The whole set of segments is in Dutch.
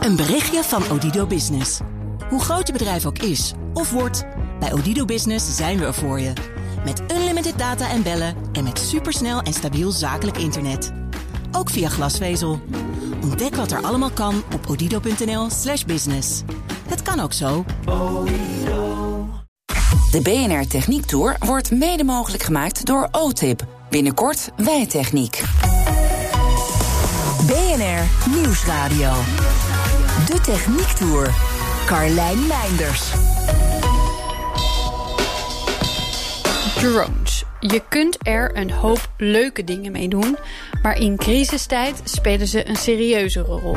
Een berichtje van Odido Business. Hoe groot je bedrijf ook is of wordt, bij Odido Business zijn we er voor je. Met unlimited data en bellen en met supersnel en stabiel zakelijk internet. Ook via glasvezel. Ontdek wat er allemaal kan op odido.nl/slash business. Het kan ook zo. De BNR Techniek Tour wordt mede mogelijk gemaakt door OTIP. Binnenkort Wijtechniek. BNR Nieuwsradio. De Techniek Tour. Carlijn Meinders. Drones. Je kunt er een hoop leuke dingen mee doen, maar in crisistijd spelen ze een serieuzere rol.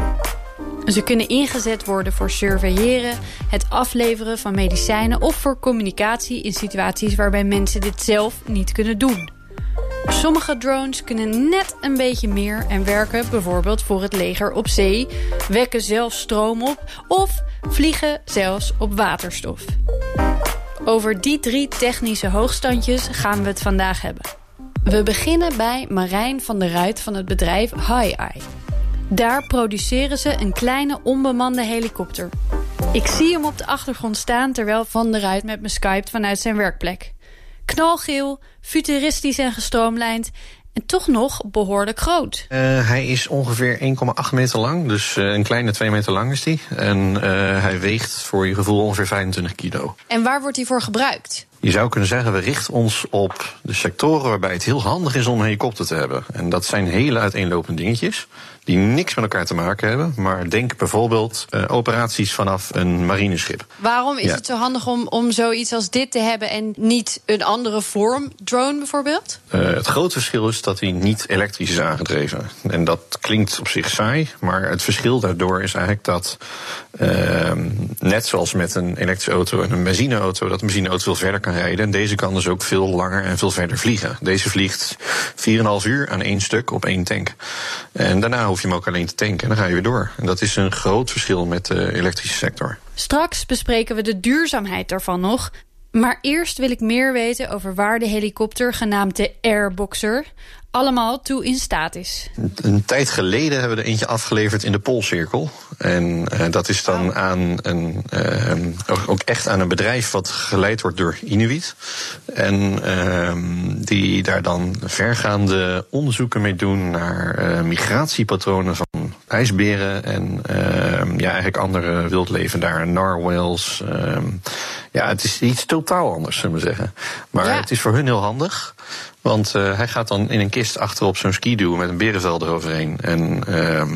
Ze kunnen ingezet worden voor surveilleren, het afleveren van medicijnen of voor communicatie in situaties waarbij mensen dit zelf niet kunnen doen. Sommige drones kunnen net een beetje meer en werken bijvoorbeeld voor het leger op zee, wekken zelf stroom op of vliegen zelfs op waterstof. Over die drie technische hoogstandjes gaan we het vandaag hebben. We beginnen bij Marijn van der Ruit van het bedrijf HiEye. Daar produceren ze een kleine onbemande helikopter. Ik zie hem op de achtergrond staan terwijl Van der Ruit met me skypt vanuit zijn werkplek. Knalgeel, futuristisch en gestroomlijnd en toch nog behoorlijk groot. Uh, hij is ongeveer 1,8 meter lang, dus uh, een kleine 2 meter lang is hij. En uh, hij weegt voor je gevoel ongeveer 25 kilo. En waar wordt hij voor gebruikt? Je zou kunnen zeggen, we richten ons op de sectoren waarbij het heel handig is om een helikopter te hebben. En dat zijn hele uiteenlopende dingetjes die niks met elkaar te maken hebben. Maar denk bijvoorbeeld uh, operaties vanaf een marineschip. Waarom is ja. het zo handig om, om zoiets als dit te hebben en niet een andere vorm, drone bijvoorbeeld? Uh, het grote verschil is dat hij niet elektrisch is aangedreven. En dat klinkt op zich saai, maar het verschil daardoor is eigenlijk dat, uh, net zoals met een elektrische auto en een benzineauto, dat een benzineauto veel verder kan En deze kan dus ook veel langer en veel verder vliegen. Deze vliegt 4,5 uur aan één stuk op één tank. En daarna hoef je hem ook alleen te tanken en dan ga je weer door. En dat is een groot verschil met de elektrische sector. Straks bespreken we de duurzaamheid daarvan nog. Maar eerst wil ik meer weten over waar de helikopter, genaamd de Airboxer, allemaal toe in staat is. Een tijd geleden hebben we er eentje afgeleverd in de Poolcirkel. En uh, dat is dan aan een, uh, ook echt aan een bedrijf wat geleid wordt door Inuit. En uh, die daar dan vergaande onderzoeken mee doen naar uh, migratiepatronen van ijsberen en ja, eigenlijk andere wildleven daar, narwhals. ja, het is iets totaal anders, zullen we zeggen. Maar ja. het is voor hun heel handig. Want uh, hij gaat dan in een kist achterop zo'n skidoe met een berenvel eroverheen. En uh,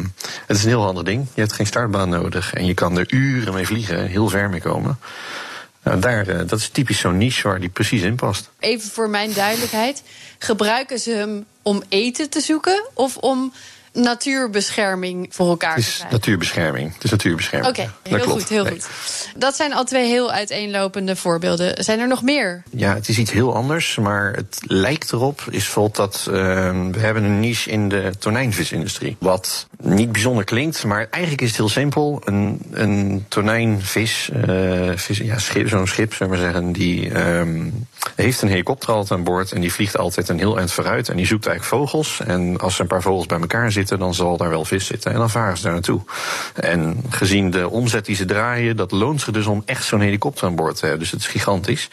het is een heel handig ding. Je hebt geen startbaan nodig en je kan er uren mee vliegen, heel ver mee komen. Nou, daar, uh, dat is typisch zo'n niche waar die precies in past. Even voor mijn duidelijkheid. Gebruiken ze hem om eten te zoeken of om natuurbescherming voor elkaar het is krijgen? Natuurbescherming. Het is natuurbescherming. Oké, okay, heel goed, heel nee. goed. Dat zijn al twee heel uiteenlopende voorbeelden. Zijn er nog meer? Ja, het is iets heel anders, maar het lijkt erop. Is bijvoorbeeld dat uh, we hebben een niche in de tonijnvisindustrie. Wat niet bijzonder klinkt, maar eigenlijk is het heel simpel. Een, een tonijnvis, uh, vis, ja, schip, zo'n schip, zullen we zeggen, die um, heeft een helikopter altijd aan boord en die vliegt altijd een heel eind vooruit en die zoekt eigenlijk vogels. En als er een paar vogels bij elkaar zitten, dan zal daar wel vis zitten. En dan varen ze daar naartoe. En gezien de omzet die ze draaien, dat loont zich dus om echt zo'n helikopter aan boord te hebben. Dus het is gigantisch.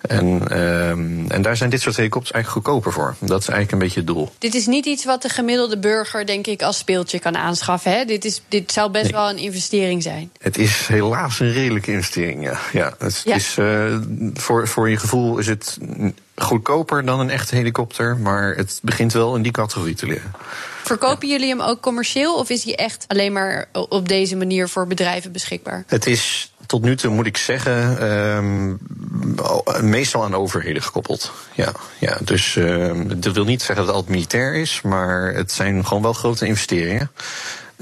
En, um, en daar zijn dit soort helikopters eigenlijk goedkoper voor. Dat is eigenlijk een beetje het doel. Dit is niet iets wat de gemiddelde burger, denk ik, als speeltje kan aanschaffen. Hè? Dit, is, dit zou best nee. wel een investering zijn. Het is helaas een redelijke investering, ja. ja het ja. is, uh, voor, voor je gevoel is het goedkoper dan een echte helikopter, maar het begint wel in die categorie te liggen. Verkopen jullie hem ook commercieel of is hij echt alleen maar op deze manier voor bedrijven beschikbaar? Het is tot nu toe, moet ik zeggen, um, meestal aan overheden gekoppeld. Ja, ja dus um, dat wil niet zeggen dat het altijd militair is, maar het zijn gewoon wel grote investeringen.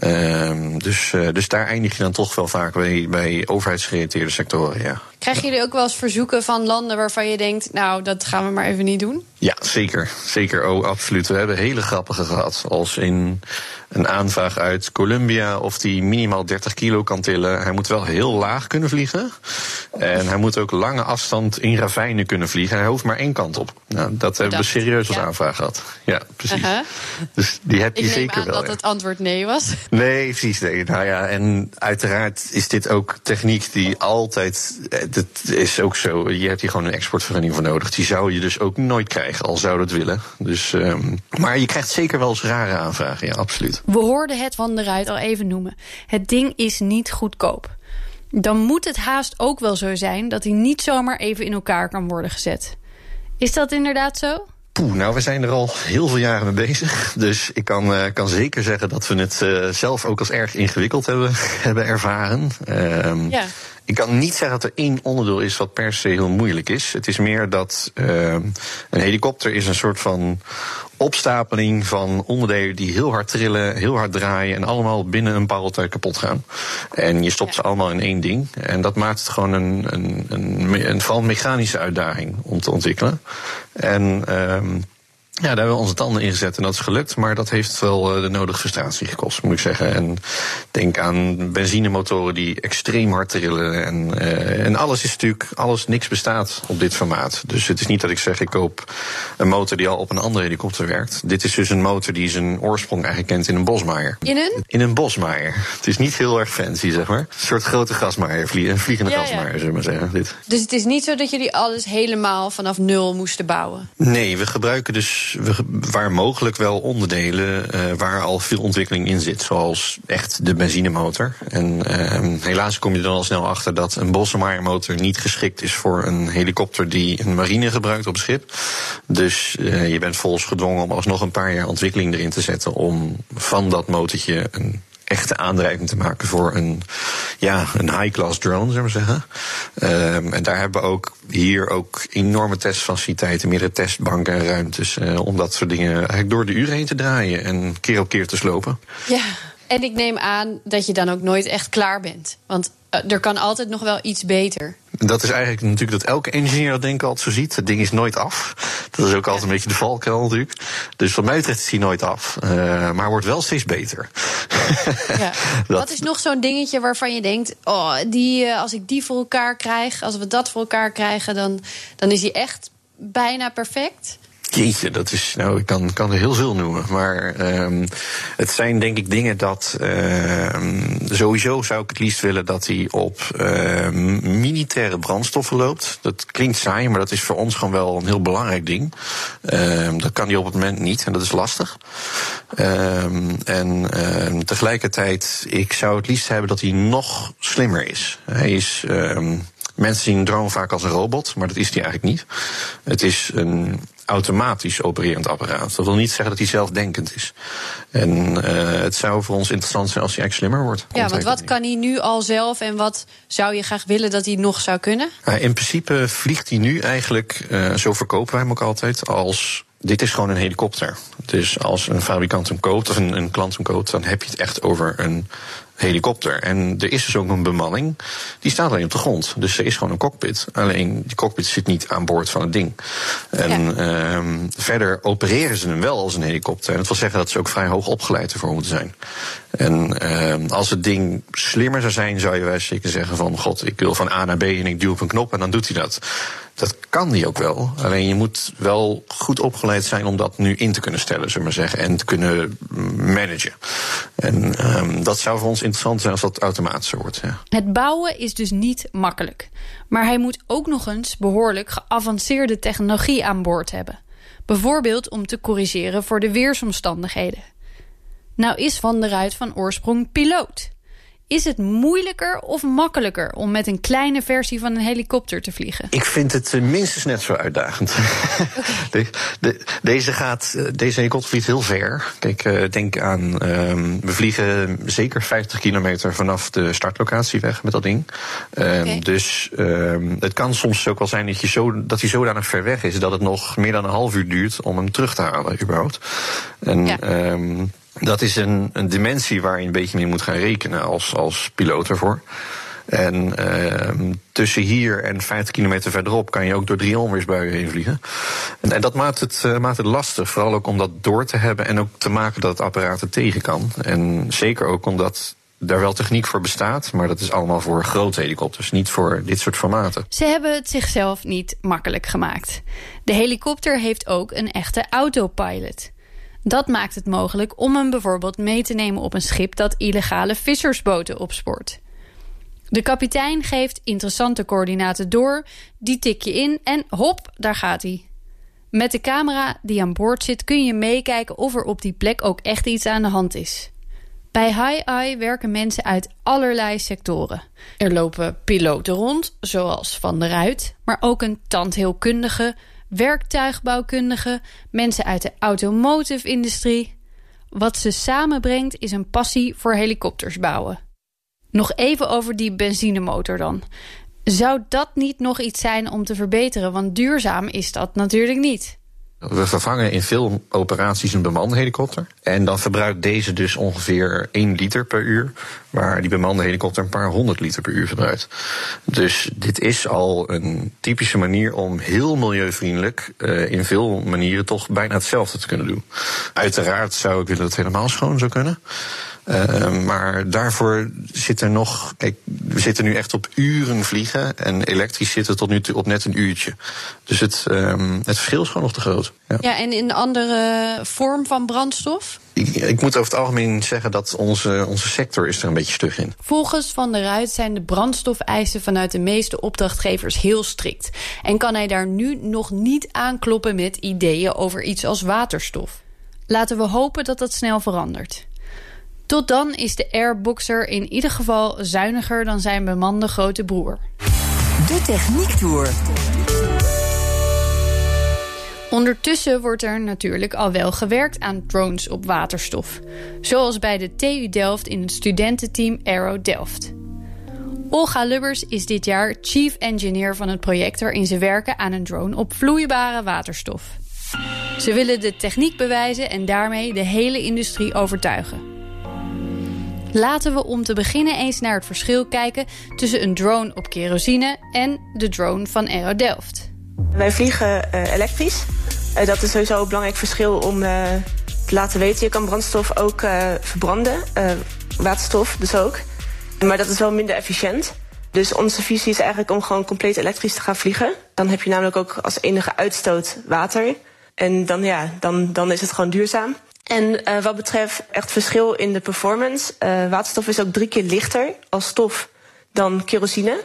Um, dus, uh, dus daar eindig je dan toch wel vaak bij, bij overheidsgerelateerde sectoren, ja. Krijgen jullie ook wel eens verzoeken van landen waarvan je denkt, nou, dat gaan we maar even niet doen? Ja, zeker. Zeker, oh, absoluut. We hebben hele grappige gehad. Als in een aanvraag uit Colombia of die minimaal 30 kilo kan tillen. Hij moet wel heel laag kunnen vliegen. En hij moet ook lange afstand in ravijnen kunnen vliegen. Hij hoeft maar één kant op. Nou, dat hebben we serieus als aanvraag gehad. Ja, precies. Dus die heb je Ik zeker neem aan wel. dat ja. het antwoord nee was. Nee, precies. Nee. Nou ja, en uiteraard is dit ook techniek die altijd. eh, Dat is ook zo. Je hebt hier gewoon een exportvergunning voor nodig. Die zou je dus ook nooit krijgen, al zou dat willen. Dus, ehm, maar je krijgt zeker wel eens rare aanvragen, ja, absoluut. We hoorden het van de Ruit al even noemen. Het ding is niet goedkoop. Dan moet het haast ook wel zo zijn dat hij niet zomaar even in elkaar kan worden gezet. Is dat inderdaad zo? Poeh, nou, we zijn er al heel veel jaren mee bezig. Dus ik kan, eh, kan zeker zeggen dat we het eh, zelf ook als erg ingewikkeld hebben, hebben ervaren. Ehm, Ja. Ik kan niet zeggen dat er één onderdeel is wat per se heel moeilijk is. Het is meer dat ehm, een helikopter is een soort van opstapeling van onderdelen die heel hard trillen, heel hard draaien en allemaal binnen een paar tijd kapot gaan. En je stopt ze allemaal in één ding. En dat maakt het gewoon een, een, een, een, vooral een mechanische uitdaging om te ontwikkelen. En ehm, ja, daar hebben we onze tanden in gezet en dat is gelukt. Maar dat heeft wel eh, de nodige frustratie gekost, moet ik zeggen. En denk aan benzinemotoren die extreem hard trillen. En, eh, en alles is natuurlijk, alles, niks bestaat op dit formaat. Dus het is niet dat ik zeg, ik koop een motor die al op een andere helikopter werkt. Dit is dus een motor die zijn oorsprong eigenlijk kent in een bosmaaier. In een? In een bosmaaier. Het is niet heel erg fancy, zeg maar. Een soort grote gasmaaier, vlie- een vliegende Ja, ja. gasmaaier, zullen we maar zeggen. Dit. Dus het is niet zo dat jullie alles helemaal vanaf nul moesten bouwen. Nee, we gebruiken dus waar mogelijk wel onderdelen eh, waar al veel ontwikkeling in zit. Zoals echt de benzinemotor. En ehm, helaas kom je dan al snel achter dat een Bosselmaier-motor niet geschikt is voor een helikopter die een marine gebruikt op schip. Dus eh, je bent volgens gedwongen om alsnog een paar jaar ontwikkeling erin te zetten om van dat motortje een echte aandrijving te maken voor een, ja, een high-class drone, zullen we zeggen. Ehm, en daar hebben we ook hier ook enorme testfaciliteiten, meerdere testbanken en ruimtes. eh, om dat soort dingen eigenlijk door de uren heen te draaien en keer op keer te slopen. Ja. En ik neem aan dat je dan ook nooit echt klaar bent. Want er kan altijd nog wel iets beter. Dat is eigenlijk natuurlijk dat elke engineer dat denk ik altijd zo ziet. Het ding is nooit af. Dat is ook altijd een beetje de valkuil natuurlijk. Dus wat mij betreft is hij nooit af. Eh, maar wordt wel steeds beter. Ja. Dat- Wat is nog zo'n dingetje waarvan je denkt: oh, die, eh, als ik die voor elkaar krijg, als we dat voor elkaar krijgen, dan, dan is die echt bijna perfect? Jeetje, dat is, nou, ik kan, kan er heel veel noemen. Maar ehm, het zijn denk ik dingen dat. ehm, sowieso zou ik het liefst willen dat hij op ehm, militaire brandstoffen loopt. Dat klinkt saai, maar dat is voor ons gewoon wel een heel belangrijk ding. Dat kan hij op het moment niet en dat is lastig. En tegelijkertijd, ik zou het liefst hebben dat hij nog slimmer is. Hij is. Mensen zien een drone vaak als een robot, maar dat is die eigenlijk niet. Het is een automatisch opererend apparaat. Dat wil niet zeggen dat hij zelfdenkend is. En eh, het zou voor ons interessant zijn als hij eigenlijk slimmer wordt. Ja, want wat kan hij nu al zelf en wat zou je graag willen dat hij nog zou kunnen? In principe vliegt hij nu eigenlijk, eh, zo verkopen wij hem ook altijd, als dit is gewoon een helikopter. Dus als een fabrikant hem koopt of een, een klant hem koopt, dan heb je het echt over een helikopter. En er is dus ook een bemanning, die staat alleen op de grond. Dus er is gewoon een cockpit. Alleen die cockpit zit niet aan boord van het ding. En ehm, verder opereren ze hem wel als een helikopter. En dat wil zeggen dat ze ook vrij hoog opgeleid ervoor moeten zijn. En ehm, als het ding slimmer zou zijn, zou je wel zeker zeggen van... god, ik wil van A naar B en ik duw op een knop en dan doet hij dat. Dat kan die ook wel. Alleen je moet wel goed opgeleid zijn om dat nu in te kunnen stellen, zullen we maar zeggen. En te kunnen managen. En ehm, dat zou voor ons interessant zijn als dat automatisch wordt. Ja. Het bouwen is dus niet makkelijk. Maar hij moet ook nog eens behoorlijk geavanceerde technologie aan boord hebben. Bijvoorbeeld om te corrigeren voor de weersomstandigheden. Nou is Van der van oorsprong piloot. Is het moeilijker of makkelijker om met een kleine versie van een helikopter te vliegen? Ik vind het eh, minstens net zo uitdagend. De- de- deze, gaat, eh, deze helikopter vliegt heel ver. Kijk, eh, denk aan. ehm, we vliegen zeker 50 kilometer vanaf de startlocatie weg met dat ding. Ehm. Dus ehm, het kan soms ook wel zijn dat, je zo, dat hij zodanig ver weg is dat het nog meer dan een half uur duurt om hem terug te halen, überhaupt. En Ja. Ehm, dat is een, een dimensie waar je een beetje mee moet gaan rekenen als, als piloot ervoor. En uh, tussen hier en 50 kilometer verderop kan je ook door drie onweersbuien heen vliegen. En, en dat maakt het, uh, maakt het lastig. Vooral ook om dat door te hebben en ook te maken dat het apparaat er tegen kan. En zeker ook omdat daar wel techniek voor bestaat, maar dat is allemaal voor grote helikopters, niet voor dit soort formaten. Ze hebben het zichzelf niet makkelijk gemaakt. De helikopter heeft ook een echte autopilot. Dat maakt het mogelijk om hem bijvoorbeeld mee te nemen op een schip dat illegale vissersboten opspoort. De kapitein geeft interessante coördinaten door, die tik je in en hop, daar gaat hij. Met de camera die aan boord zit kun je meekijken of er op die plek ook echt iets aan de hand is. Bij High Eye werken mensen uit allerlei sectoren. Er lopen piloten rond, zoals Van der Ruit, maar ook een tandheelkundige, werktuigbouwkundige, mensen uit de automotive-industrie. Wat ze samenbrengt is een passie voor helikopters bouwen. Nog even over die benzinemotor dan. Zou dat niet nog iets zijn om te verbeteren? Want duurzaam is dat natuurlijk niet. We vervangen in veel operaties een bemande helikopter. En dan verbruikt deze dus ongeveer 1 liter per uur. Waar die bemande helikopter een paar honderd liter per uur verbruikt. Dus dit is al een typische manier om heel milieuvriendelijk uh, in veel manieren toch bijna hetzelfde te kunnen doen. Uiteraard zou ik willen dat het helemaal schoon zou kunnen. Uh, maar daarvoor zit er nog. Kijk, we zitten nu echt op uren vliegen. En elektrisch zitten tot nu toe op net een uurtje. Dus het, um, het verschil is gewoon nog te groot. Ja. ja, en in een andere vorm van brandstof? Ik, ik, moet over het algemeen zeggen dat onze, onze sector is er een beetje stug in. Volgens Van der Ruit zijn de brandstofeisen vanuit de meeste opdrachtgevers heel strikt. En kan hij daar nu nog niet aankloppen met ideeën over iets als waterstof. Laten we hopen dat dat snel verandert. Tot dan is de Airboxer in ieder geval zuiniger dan zijn bemande grote broer. De Techniek Tour. Ondertussen wordt er natuurlijk al wel gewerkt aan drones op waterstof. Zoals bij de TU Delft in het studententeam Aero Delft. Olga Lubbers is dit jaar chief engineer van het project waarin ze werken aan een drone op vloeibare waterstof. Ze willen de techniek bewijzen en daarmee de hele industrie overtuigen. Laten we om te beginnen eens naar het verschil kijken tussen een drone op kerosine en de drone van Aero Delft. Wij vliegen uh, elektrisch. Uh, dat is sowieso een belangrijk verschil om uh, te laten weten. Je kan brandstof ook verbranden, waterstof dus ook. Maar dat is wel minder efficiënt. Dus onze visie is eigenlijk om gewoon compleet elektrisch te gaan vliegen. Dan heb je namelijk ook als enige uitstoot water. En dan, ja, dan, dan is het gewoon duurzaam. En uh, wat betreft echt verschil in de performance. Uh, waterstof is ook drie keer lichter als stof dan kerosine.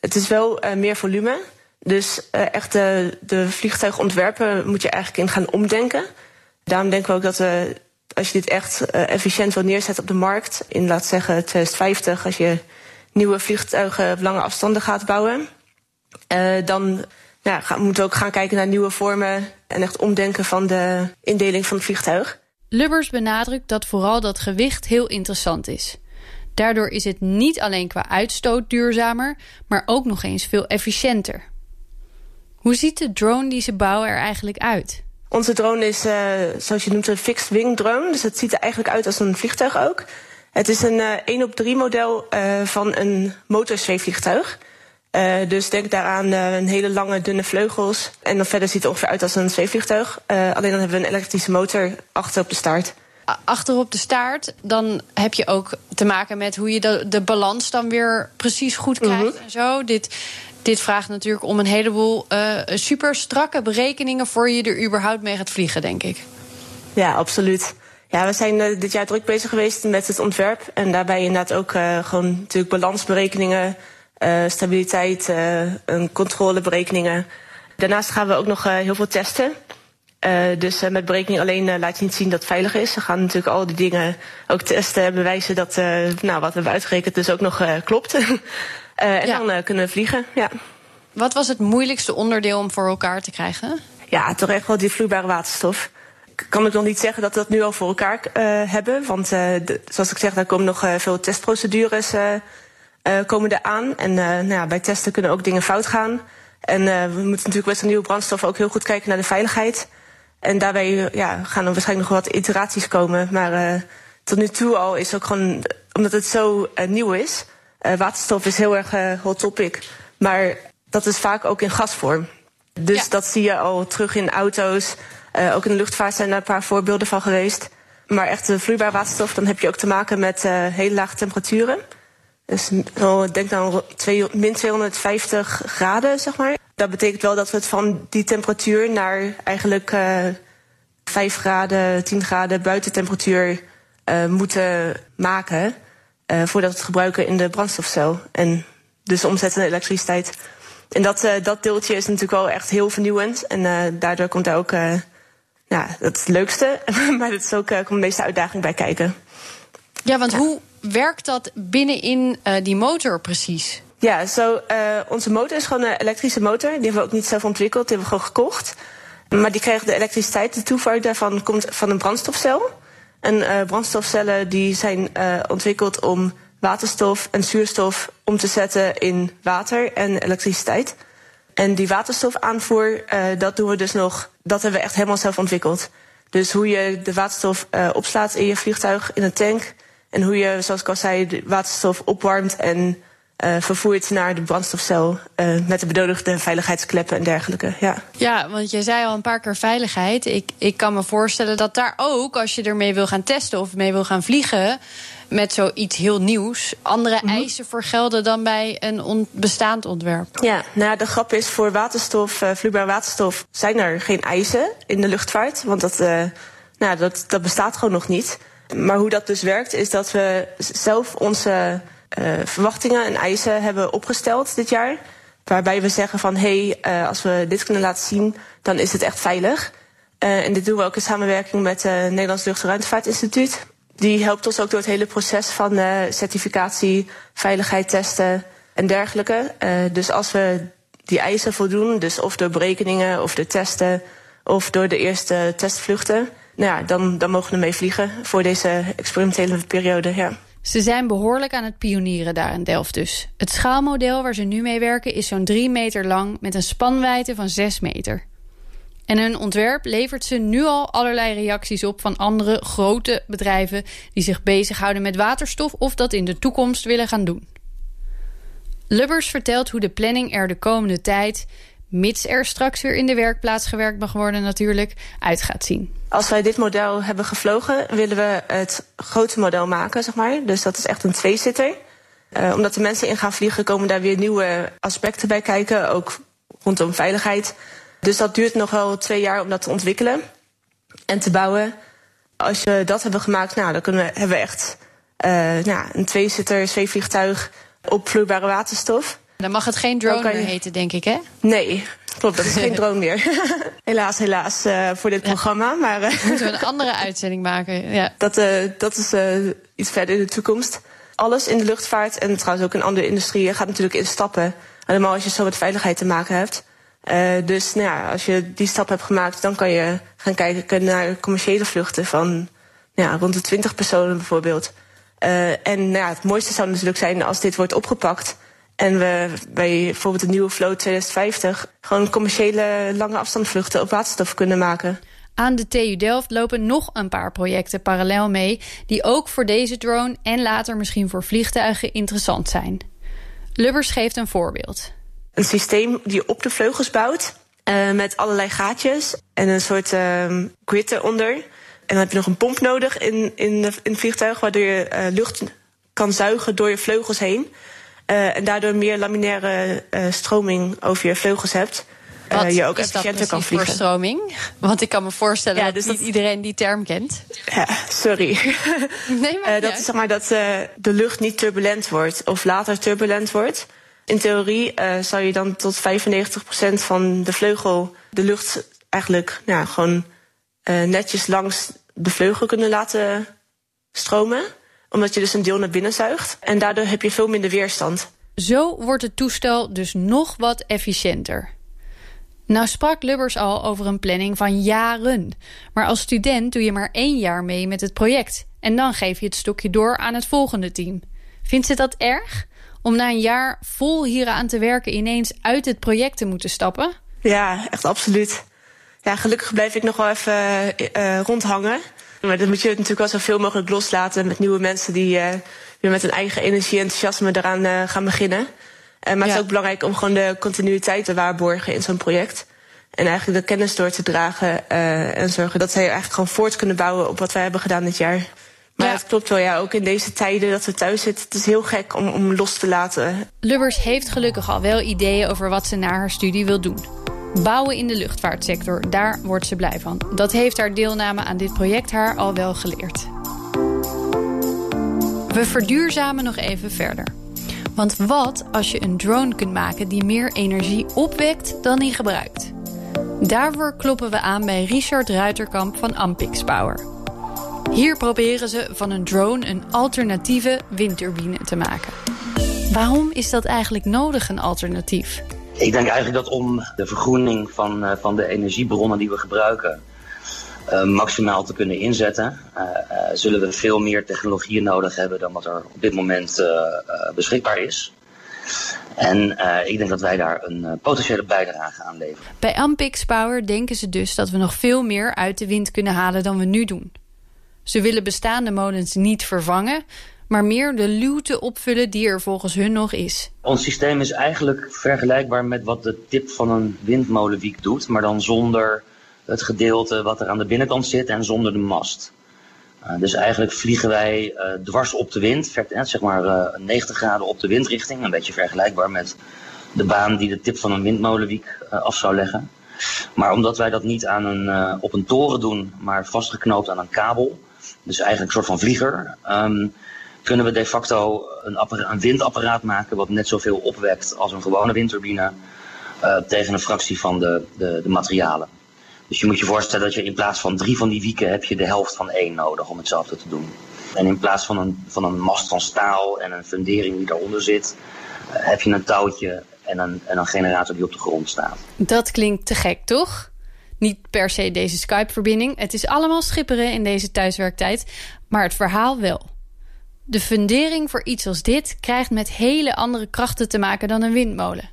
Het is wel uh, meer volume. Dus echt de, de vliegtuigontwerpen moet je eigenlijk in gaan omdenken. Daarom denken we ook dat als je dit echt efficiënt wil neerzetten op de markt... in, laat zeggen, 2050, als je nieuwe vliegtuigen op lange afstanden gaat bouwen... dan ja, moeten we ook gaan kijken naar nieuwe vormen... en echt omdenken van de indeling van het vliegtuig. Lubbers benadrukt dat vooral dat gewicht heel interessant is. Daardoor is het niet alleen qua uitstoot duurzamer, maar ook nog eens veel efficiënter. Hoe ziet de drone die ze bouwen er eigenlijk uit? Onze drone is, uh, zoals je noemt, een fixed wing drone. Dus het ziet er eigenlijk uit als een vliegtuig ook. Het is een uh, 1 op 3 model uh, van een motorzweefvliegtuig. Uh, dus denk daaraan uh, een hele lange, dunne vleugels. En dan verder ziet het ongeveer uit als een zweefvliegtuig. Uh, alleen dan hebben we een elektrische motor achter op de staart. Achter op de staart, dan heb je ook te maken met hoe je de, de balans dan weer precies goed krijgt mm -hmm. en zo. Dit, dit vraagt natuurlijk om een heleboel super strakke berekeningen voor je er überhaupt mee gaat vliegen, denk ik. Ja, absoluut. Ja, we zijn dit jaar druk bezig geweest met het ontwerp. En daarbij inderdaad ook gewoon natuurlijk balansberekeningen stabiliteit, uh, controleberekeningen. Daarnaast gaan we ook nog uh, heel veel testen. dus met berekening alleen laat je niet zien dat het veilig is. We gaan natuurlijk al die dingen ook testen en bewijzen dat nou, wat we hebben uitgerekend dus ook nog klopt. en ja. dan kunnen we vliegen. Ja. Wat was het moeilijkste onderdeel om voor elkaar te krijgen? Ja, toch echt wel die vloeibare waterstof. Kan ik nog niet zeggen dat we dat nu al voor elkaar hebben. Want de, zoals ik zeg, daar komen nog veel testprocedures komen er aan. En uh, nou ja, bij testen kunnen ook dingen fout gaan. En uh, we moeten natuurlijk met een nieuwe brandstof ook heel goed kijken naar de veiligheid. En daarbij ja, gaan er waarschijnlijk nog wat iteraties komen. Maar tot nu toe al is ook gewoon, omdat het zo nieuw is, waterstof is heel erg hot topic. Maar dat is vaak ook in gasvorm. Dus dat zie je al terug in auto's. ook in de luchtvaart zijn er een paar voorbeelden van geweest. Maar echt vloeibaar waterstof, dan heb je ook te maken met hele lage temperaturen. Dus denk dan min 250 graden, zeg maar. Dat betekent wel dat we het van die temperatuur naar eigenlijk uh, 5 graden, 10 graden buitentemperatuur uh, moeten maken. Uh, voordat we het gebruiken in de brandstofcel. En dus omzetten naar elektriciteit. En dat, dat deeltje is natuurlijk wel echt heel vernieuwend. En daardoor komt daar ook ja, het leukste. maar dat is ook, komt de meeste uitdaging bij kijken. Ja, want hoe werkt dat binnenin uh, die motor precies? Ja, zo, uh, onze motor is gewoon een elektrische motor. Die hebben we ook niet zelf ontwikkeld, die hebben we gewoon gekocht. Maar die krijgt de elektriciteit, de toevoer daarvan komt van een brandstofcel. En uh, brandstofcellen die zijn ontwikkeld om waterstof en zuurstof om te zetten in water en elektriciteit. En die waterstofaanvoer, dat doen we dus nog, dat hebben we echt helemaal zelf ontwikkeld. Dus hoe je de waterstof opslaat in je vliegtuig in een tank en hoe je, zoals ik al zei, de waterstof opwarmt en uh, vervoert naar de brandstofcel. Uh, met de benodigde veiligheidskleppen en dergelijke. Ja. ja, want je zei al een paar keer veiligheid. Ik, ik kan me voorstellen dat daar ook, als je ermee wil gaan testen of mee wil gaan vliegen. Met zoiets heel nieuws, andere mm -hmm. eisen voor gelden dan bij een on bestaand ontwerp. Ja, nou de grap is voor waterstof, uh, vloeibaar waterstof, zijn er geen eisen in de luchtvaart. Want dat, nou, dat, dat bestaat gewoon nog niet. Maar hoe dat dus werkt, is dat we zelf onze uh, verwachtingen en eisen hebben opgesteld dit jaar. Waarbij we zeggen van hé, hey, uh, als we dit kunnen laten zien, dan is het echt veilig. Uh, en dit doen we ook in samenwerking met het Nederlands Lucht- en Ruimtevaartinstituut. Die helpt ons ook door het hele proces van certificatie, veiligheid testen en dergelijke. dus als we die eisen voldoen, dus of door berekeningen of door testen of door de eerste testvluchten, nou ja, dan, dan mogen we ermee vliegen voor deze experimentele periode. Ja. Ze zijn behoorlijk aan het pionieren daar in Delft dus. Het schaalmodel waar ze nu mee werken is zo'n 3 meter lang met een spanwijdte van 6 meter. En hun ontwerp levert ze nu al allerlei reacties op van andere grote bedrijven die zich bezighouden met waterstof of dat in de toekomst willen gaan doen. Lubbers vertelt hoe de planning er de komende tijd mits er straks weer in de werkplaats gewerkt mag worden natuurlijk, uit gaat zien. Als wij dit model hebben gevlogen, willen we het grote model maken, zeg maar. Dus dat is echt een tweezitter. Uh, omdat de mensen in gaan vliegen, komen daar weer nieuwe aspecten bij kijken, ook rondom veiligheid. Dus dat duurt nog wel twee jaar om dat te ontwikkelen en te bouwen. Als we dat hebben gemaakt, nou, dan kunnen we, hebben we echt uh, nou, een tweezitter zweefvliegtuig op vloeibare waterstof. Dan mag het geen drone je... meer heten, denk ik, hè? Nee, klopt. Dat is geen drone meer. helaas, helaas uh, voor dit ja. programma. Maar, uh, Moeten we een andere uitzending maken? Ja. Dat, uh, dat is iets verder in de toekomst. Alles in de luchtvaart en trouwens ook in andere industrieën gaat natuurlijk in stappen. Helemaal als je zo met veiligheid te maken hebt. dus nou ja, als je die stap hebt gemaakt, dan kan je gaan kijken naar commerciële vluchten van ja, rond de 20 personen bijvoorbeeld. en nou ja, het mooiste zou natuurlijk zijn als dit wordt opgepakt en we bij bijvoorbeeld de nieuwe Flow 2050 gewoon commerciële lange afstandsvluchten op waterstof kunnen maken. Aan de TU Delft lopen nog een paar projecten parallel mee, die ook voor deze drone en later misschien voor vliegtuigen interessant zijn. Lubbers geeft een voorbeeld. Een systeem die je op de vleugels bouwt, uh, met allerlei gaatjes en een soort uh, grid eronder. En dan heb je nog een pomp nodig in, in, de, in het vliegtuig, waardoor je uh, lucht kan zuigen door je vleugels heen. Uh, en daardoor meer laminaire uh, stroming over je vleugels hebt. Uh, Wat je ook efficiënter kan vliegen. Voor stroming? Want ik kan me voorstellen ja, dus dat niet iedereen die term kent. Ja, sorry. Nee, maar dat is zeg maar dat de lucht niet turbulent wordt of later turbulent wordt. In theorie zou je dan tot 95% van de vleugel de lucht eigenlijk nou, gewoon netjes langs de vleugel kunnen laten stromen omdat je dus een deel naar binnen zuigt. En daardoor heb je veel minder weerstand. Zo wordt het toestel dus nog wat efficiënter. Nou sprak Lubbers al over een planning van jaren. Maar als student doe je maar één jaar mee met het project. En dan geef je het stokje door aan het volgende team. Vindt ze dat erg? Om na een jaar vol hieraan te werken ineens uit het project te moeten stappen? Ja, echt absoluut. Ja, gelukkig blijf ik nog wel even uh, rondhangen. Maar dan moet je het natuurlijk wel zoveel mogelijk loslaten met nieuwe mensen die, uh, weer met een eigen energie en enthousiasme eraan gaan beginnen. maar het is ook belangrijk om gewoon de continuïteit te waarborgen in zo'n project. En eigenlijk de kennis door te dragen en zorgen dat zij eigenlijk gewoon voort kunnen bouwen op wat wij hebben gedaan dit jaar. Maar het klopt wel, ja. Ook in deze tijden dat we thuis zitten. Het is heel gek om, om los te laten. Lubbers heeft gelukkig al wel ideeën over wat ze na haar studie wil doen. Bouwen in de luchtvaartsector, daar wordt ze blij van. Dat heeft haar deelname aan dit project haar al wel geleerd. We verduurzamen nog even verder. Want wat als je een drone kunt maken die meer energie opwekt dan die gebruikt? Daarvoor kloppen we aan bij Richard Ruiterkamp van Ampix Power. Hier proberen ze van een drone een alternatieve windturbine te maken. Waarom is dat eigenlijk nodig, een alternatief? Ik denk eigenlijk dat om de vergroening van, uh, van de energiebronnen die we gebruiken uh, maximaal te kunnen inzetten, uh, zullen we veel meer technologieën nodig hebben dan wat er op dit moment beschikbaar is. En ik denk dat wij daar een potentiële bijdrage aan leveren. Bij Ampix Power denken ze dus dat we nog veel meer uit de wind kunnen halen dan we nu doen. Ze willen bestaande molens niet vervangen, maar meer de luwte opvullen die er volgens hun nog is. Ons systeem is eigenlijk vergelijkbaar met wat de tip van een windmolenwiek doet, maar dan zonder het gedeelte wat er aan de binnenkant zit en zonder de mast. Uh, dus eigenlijk vliegen wij uh, dwars op de wind, zeg maar uh, eh, 90 graden op de windrichting. Een beetje vergelijkbaar met de baan die de tip van een windmolenwiek af zou leggen. Maar omdat wij dat niet aan een, op een toren doen, maar vastgeknoopt aan een kabel, dus eigenlijk een soort van vlieger, um, kunnen we de facto een, een, windapparaat maken wat net zoveel opwekt als een gewone windturbine uh, tegen een fractie van de, de, de, materialen. Dus je moet je voorstellen dat je in plaats van drie van die wieken heb je de helft van één nodig om hetzelfde te doen. En in plaats van een, van een mast van staal en een fundering die daaronder zit, uh, heb je een touwtje en een, en een generator die op de grond staat. Dat klinkt te gek, toch? Niet per se deze Skype-verbinding. Het is allemaal schipperen in deze thuiswerktijd. Maar het verhaal wel. De fundering voor iets als dit krijgt met hele andere krachten te maken dan een windmolen.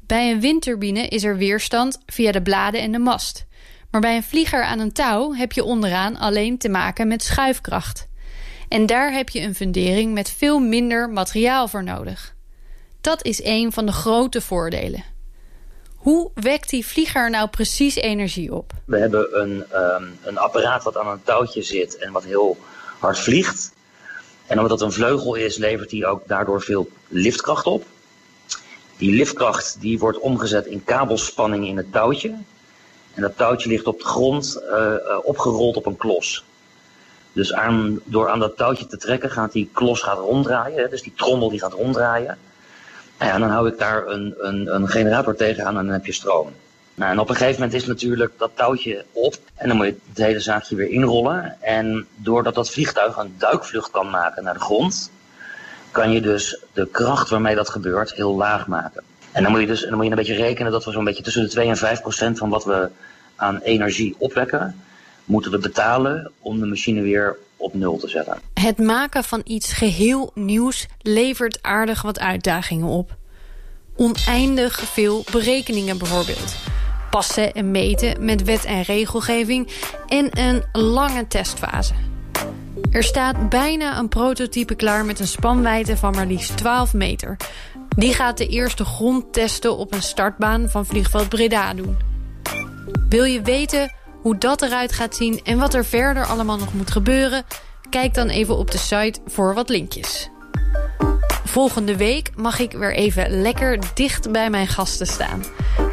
Bij een windturbine is er weerstand via de bladen en de mast. Maar bij een vlieger aan een touw heb je onderaan alleen te maken met schuifkracht. En daar heb je een fundering met veel minder materiaal voor nodig. Dat is een van de grote voordelen. Hoe wekt die vlieger nou precies energie op? We hebben een, um, een apparaat wat aan een touwtje zit en wat heel hard vliegt. En omdat dat een vleugel is, levert hij ook daardoor veel liftkracht op. Die liftkracht die wordt omgezet in kabelspanning in het touwtje. En dat touwtje ligt op de grond uh, opgerold op een klos. Dus aan, door aan dat touwtje te trekken gaat die klos gaat ronddraaien. Dus die trommel die gaat ronddraaien. Nou ja, dan hou ik daar een, een, een generator tegenaan en dan heb je stroom. Nou, en op een gegeven moment is natuurlijk dat touwtje op en dan moet je het hele zaakje weer inrollen. En doordat dat vliegtuig een duikvlucht kan maken naar de grond, kan je dus de kracht waarmee dat gebeurt heel laag maken. En dan moet je dus dan moet je een beetje rekenen dat we zo'n beetje tussen de 2 en 5 procent van wat we aan energie opwekken, moeten we betalen om de machine weer op nul te zetten. Het maken van iets geheel nieuws levert aardig wat uitdagingen op. Oneindig veel berekeningen bijvoorbeeld. Passen en meten met wet en regelgeving en een lange testfase. Er staat bijna een prototype klaar met een spanwijdte van maar liefst 12 meter. Die gaat de eerste grondtesten op een startbaan van vliegveld Breda doen. Wil je weten hoe dat eruit gaat zien en wat er verder allemaal nog moet gebeuren... kijk dan even op de site voor wat linkjes. Volgende week mag ik weer even lekker dicht bij mijn gasten staan.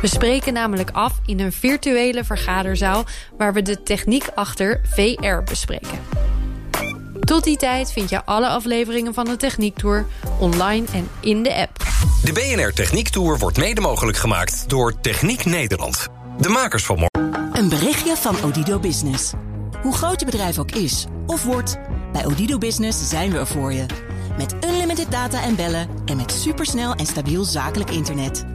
We spreken namelijk af in een virtuele vergaderzaal... waar we de techniek achter VR bespreken. Tot die tijd vind je alle afleveringen van de Techniek Tour online en in de app. De BNR Techniek Tour wordt mede mogelijk gemaakt door Techniek Nederland. De makers van morgen. Een berichtje van Odido Business. Hoe groot je bedrijf ook is of wordt, bij Odido Business zijn we er voor je. Met unlimited data en bellen en met supersnel en stabiel zakelijk internet.